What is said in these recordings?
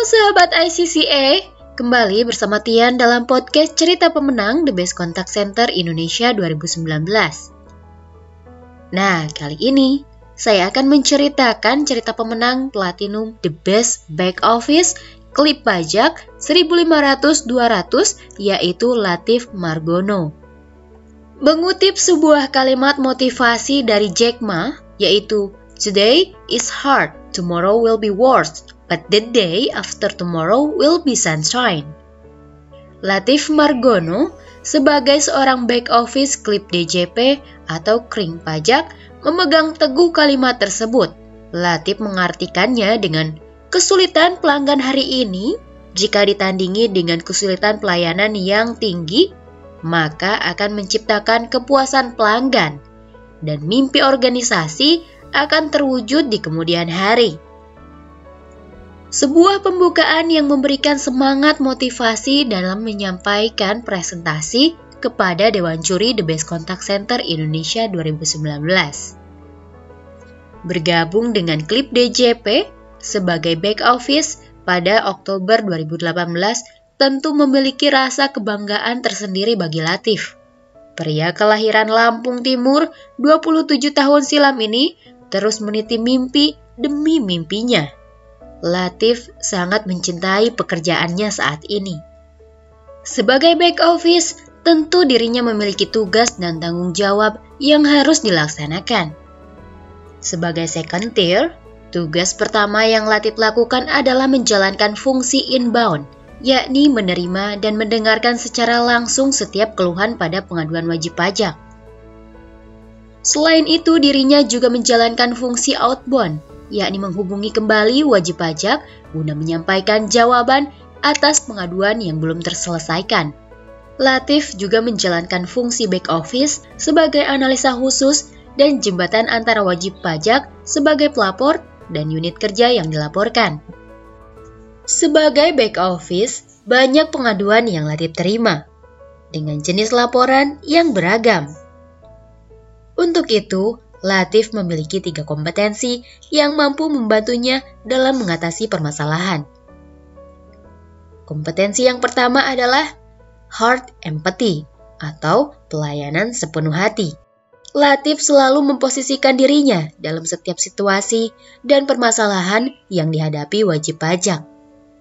Halo sahabat ICCA, kembali bersama Tian dalam podcast cerita pemenang The Best Contact Center Indonesia 2019. Nah, kali ini saya akan menceritakan cerita pemenang Platinum The Best Back Office klip pajak 1500-200 yaitu Latif Margono. Mengutip sebuah kalimat motivasi dari Jack Ma yaitu Today is hard, tomorrow will be worse, but the day after tomorrow will be sunshine. Latif Margono sebagai seorang back office klip DJP atau kring pajak memegang teguh kalimat tersebut. Latif mengartikannya dengan kesulitan pelanggan hari ini jika ditandingi dengan kesulitan pelayanan yang tinggi, maka akan menciptakan kepuasan pelanggan dan mimpi organisasi akan terwujud di kemudian hari. Sebuah pembukaan yang memberikan semangat motivasi dalam menyampaikan presentasi kepada Dewan Juri The Best Contact Center Indonesia 2019. Bergabung dengan klip DJP sebagai back office pada Oktober 2018 tentu memiliki rasa kebanggaan tersendiri bagi Latif. Pria kelahiran Lampung Timur 27 tahun silam ini terus meniti mimpi demi mimpinya. Latif sangat mencintai pekerjaannya saat ini. Sebagai back office, tentu dirinya memiliki tugas dan tanggung jawab yang harus dilaksanakan. Sebagai second tier, tugas pertama yang Latif lakukan adalah menjalankan fungsi inbound, yakni menerima dan mendengarkan secara langsung setiap keluhan pada pengaduan wajib pajak. Selain itu, dirinya juga menjalankan fungsi outbound, yakni menghubungi kembali wajib pajak guna menyampaikan jawaban atas pengaduan yang belum terselesaikan. Latif juga menjalankan fungsi back office sebagai analisa khusus dan jembatan antara wajib pajak sebagai pelapor dan unit kerja yang dilaporkan. Sebagai back office, banyak pengaduan yang Latif terima dengan jenis laporan yang beragam. Untuk itu, Latif memiliki tiga kompetensi yang mampu membantunya dalam mengatasi permasalahan. Kompetensi yang pertama adalah heart empathy atau pelayanan sepenuh hati. Latif selalu memposisikan dirinya dalam setiap situasi dan permasalahan yang dihadapi wajib pajak.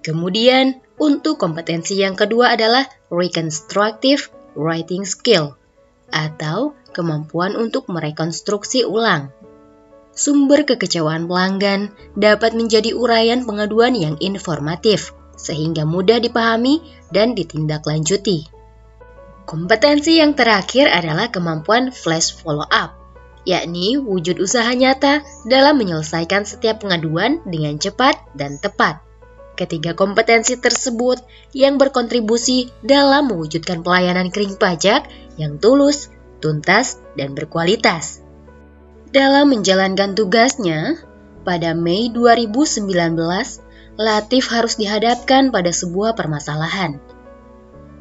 Kemudian, untuk kompetensi yang kedua adalah reconstructive writing skill atau kemampuan untuk merekonstruksi ulang. Sumber kekecewaan pelanggan dapat menjadi uraian pengaduan yang informatif, sehingga mudah dipahami dan ditindaklanjuti. Kompetensi yang terakhir adalah kemampuan flash follow-up, yakni wujud usaha nyata dalam menyelesaikan setiap pengaduan dengan cepat dan tepat. Ketiga kompetensi tersebut yang berkontribusi dalam mewujudkan pelayanan kering pajak yang tulus, tuntas, dan berkualitas. Dalam menjalankan tugasnya, pada Mei 2019, Latif harus dihadapkan pada sebuah permasalahan.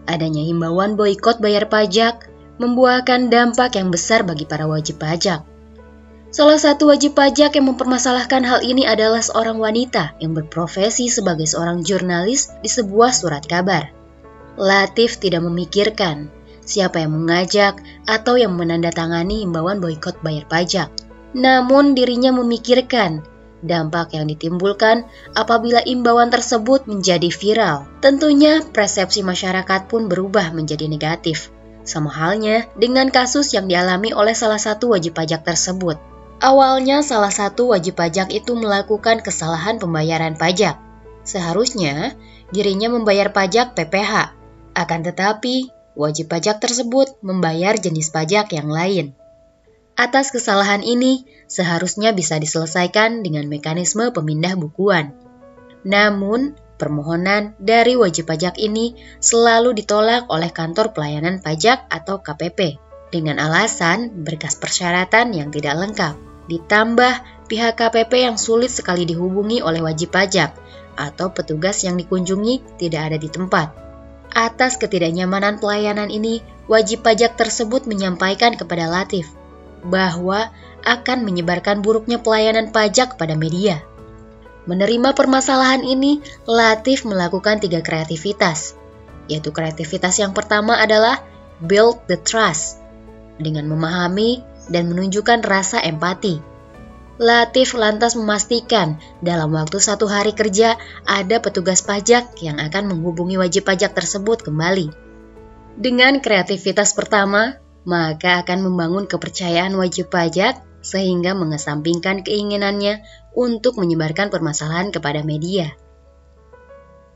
Adanya himbauan boykot bayar pajak membuahkan dampak yang besar bagi para wajib pajak. Salah satu wajib pajak yang mempermasalahkan hal ini adalah seorang wanita yang berprofesi sebagai seorang jurnalis di sebuah surat kabar. Latif tidak memikirkan siapa yang mengajak atau yang menandatangani imbauan boykot bayar pajak. Namun dirinya memikirkan dampak yang ditimbulkan apabila imbauan tersebut menjadi viral. Tentunya persepsi masyarakat pun berubah menjadi negatif. Sama halnya dengan kasus yang dialami oleh salah satu wajib pajak tersebut. Awalnya salah satu wajib pajak itu melakukan kesalahan pembayaran pajak. Seharusnya dirinya membayar pajak PPH. Akan tetapi, wajib pajak tersebut membayar jenis pajak yang lain. Atas kesalahan ini, seharusnya bisa diselesaikan dengan mekanisme pemindah bukuan. Namun, permohonan dari wajib pajak ini selalu ditolak oleh kantor pelayanan pajak atau KPP dengan alasan berkas persyaratan yang tidak lengkap. Ditambah pihak KPP yang sulit sekali dihubungi oleh wajib pajak atau petugas yang dikunjungi tidak ada di tempat. Atas ketidaknyamanan pelayanan ini, wajib pajak tersebut menyampaikan kepada Latif bahwa akan menyebarkan buruknya pelayanan pajak pada media. Menerima permasalahan ini, Latif melakukan tiga kreativitas, yaitu kreativitas yang pertama adalah build the trust, dengan memahami dan menunjukkan rasa empati Latif lantas memastikan dalam waktu satu hari kerja ada petugas pajak yang akan menghubungi wajib pajak tersebut kembali. Dengan kreativitas pertama, maka akan membangun kepercayaan wajib pajak sehingga mengesampingkan keinginannya untuk menyebarkan permasalahan kepada media.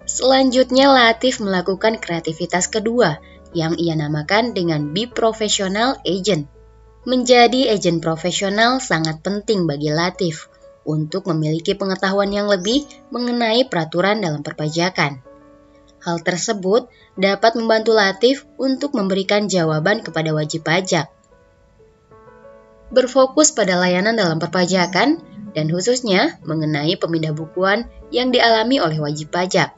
Selanjutnya Latif melakukan kreativitas kedua yang ia namakan dengan Be Professional Agent. Menjadi agen profesional sangat penting bagi Latif untuk memiliki pengetahuan yang lebih mengenai peraturan dalam perpajakan. Hal tersebut dapat membantu Latif untuk memberikan jawaban kepada wajib pajak. Berfokus pada layanan dalam perpajakan dan khususnya mengenai pemindah bukuan yang dialami oleh wajib pajak.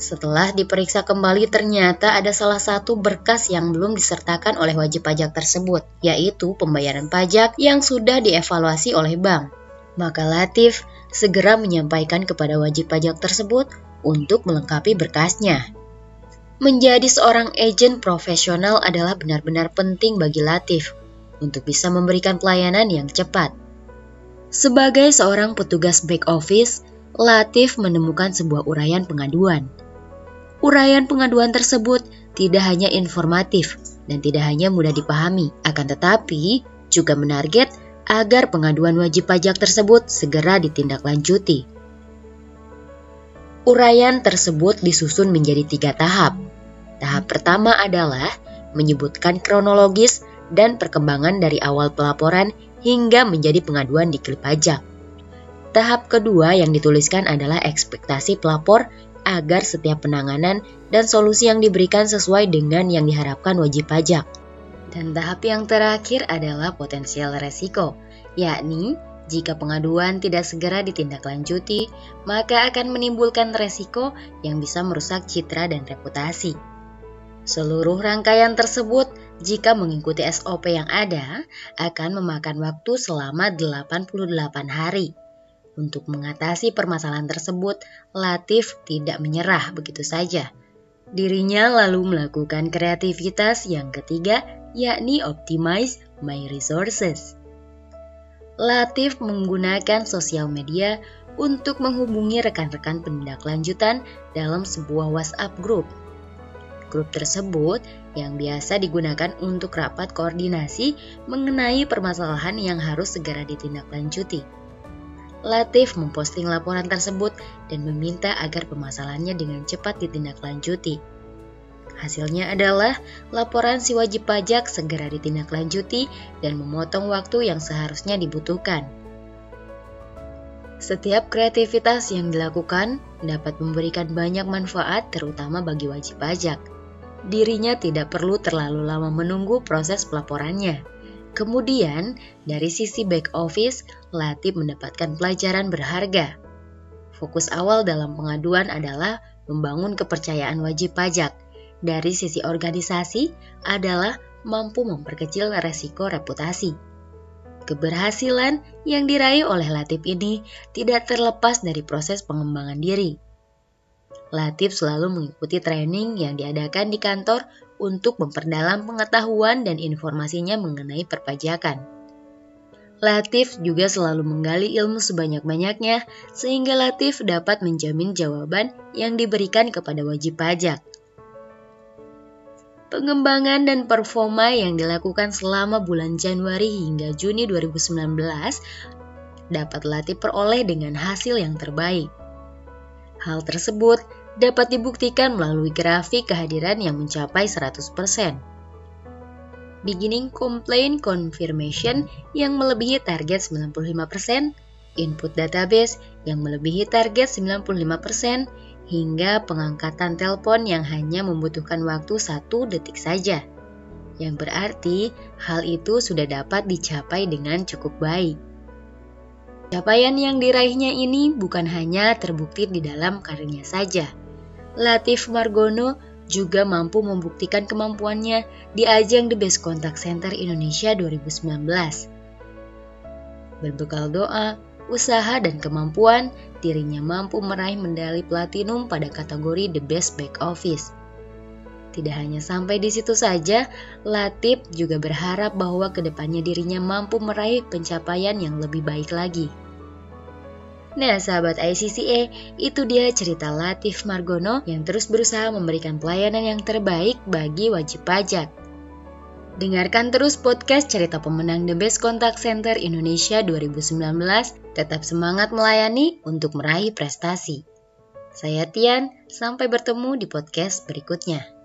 Setelah diperiksa kembali ternyata ada salah satu berkas yang belum disertakan oleh wajib pajak tersebut, yaitu pembayaran pajak yang sudah dievaluasi oleh bank. Maka Latif segera menyampaikan kepada wajib pajak tersebut untuk melengkapi berkasnya. Menjadi seorang agen profesional adalah benar-benar penting bagi Latif untuk bisa memberikan pelayanan yang cepat. Sebagai seorang petugas back office, Latif menemukan sebuah uraian pengaduan Uraian pengaduan tersebut tidak hanya informatif dan tidak hanya mudah dipahami, akan tetapi juga menarget agar pengaduan wajib pajak tersebut segera ditindaklanjuti. Uraian tersebut disusun menjadi tiga tahap. Tahap pertama adalah menyebutkan kronologis dan perkembangan dari awal pelaporan hingga menjadi pengaduan di klip pajak. Tahap kedua yang dituliskan adalah ekspektasi pelapor agar setiap penanganan dan solusi yang diberikan sesuai dengan yang diharapkan wajib pajak. Dan tahap yang terakhir adalah potensial resiko, yakni jika pengaduan tidak segera ditindaklanjuti, maka akan menimbulkan resiko yang bisa merusak citra dan reputasi. Seluruh rangkaian tersebut, jika mengikuti SOP yang ada, akan memakan waktu selama 88 hari. Untuk mengatasi permasalahan tersebut, Latif tidak menyerah begitu saja. Dirinya lalu melakukan kreativitas yang ketiga, yakni optimize my resources. Latif menggunakan sosial media untuk menghubungi rekan-rekan penindaklanjutan dalam sebuah WhatsApp group. Grup tersebut yang biasa digunakan untuk rapat koordinasi mengenai permasalahan yang harus segera ditindaklanjuti. Latif memposting laporan tersebut dan meminta agar permasalahannya dengan cepat ditindaklanjuti. Hasilnya adalah laporan si wajib pajak segera ditindaklanjuti dan memotong waktu yang seharusnya dibutuhkan. Setiap kreativitas yang dilakukan dapat memberikan banyak manfaat terutama bagi wajib pajak. Dirinya tidak perlu terlalu lama menunggu proses pelaporannya Kemudian, dari sisi back office, Latif mendapatkan pelajaran berharga. Fokus awal dalam pengaduan adalah membangun kepercayaan wajib pajak. Dari sisi organisasi adalah mampu memperkecil resiko reputasi. Keberhasilan yang diraih oleh Latif ini tidak terlepas dari proses pengembangan diri. Latif selalu mengikuti training yang diadakan di kantor untuk memperdalam pengetahuan dan informasinya mengenai perpajakan. Latif juga selalu menggali ilmu sebanyak-banyaknya sehingga Latif dapat menjamin jawaban yang diberikan kepada wajib pajak. Pengembangan dan performa yang dilakukan selama bulan Januari hingga Juni 2019 dapat Latif peroleh dengan hasil yang terbaik. Hal tersebut dapat dibuktikan melalui grafik kehadiran yang mencapai 100%. Beginning complaint confirmation yang melebihi target 95%, input database yang melebihi target 95%, hingga pengangkatan telepon yang hanya membutuhkan waktu satu detik saja. Yang berarti hal itu sudah dapat dicapai dengan cukup baik. Capaian yang diraihnya ini bukan hanya terbukti di dalam karirnya saja. Latif Margono juga mampu membuktikan kemampuannya di ajang The Best Contact Center Indonesia 2019. Berbekal doa, usaha, dan kemampuan, dirinya mampu meraih medali platinum pada kategori The Best Back Office. Tidak hanya sampai di situ saja, Latif juga berharap bahwa ke depannya dirinya mampu meraih pencapaian yang lebih baik lagi. Nah sahabat ICCA, itu dia cerita Latif Margono yang terus berusaha memberikan pelayanan yang terbaik bagi wajib pajak. Dengarkan terus podcast cerita pemenang The Best Contact Center Indonesia 2019, tetap semangat melayani untuk meraih prestasi. Saya Tian, sampai bertemu di podcast berikutnya.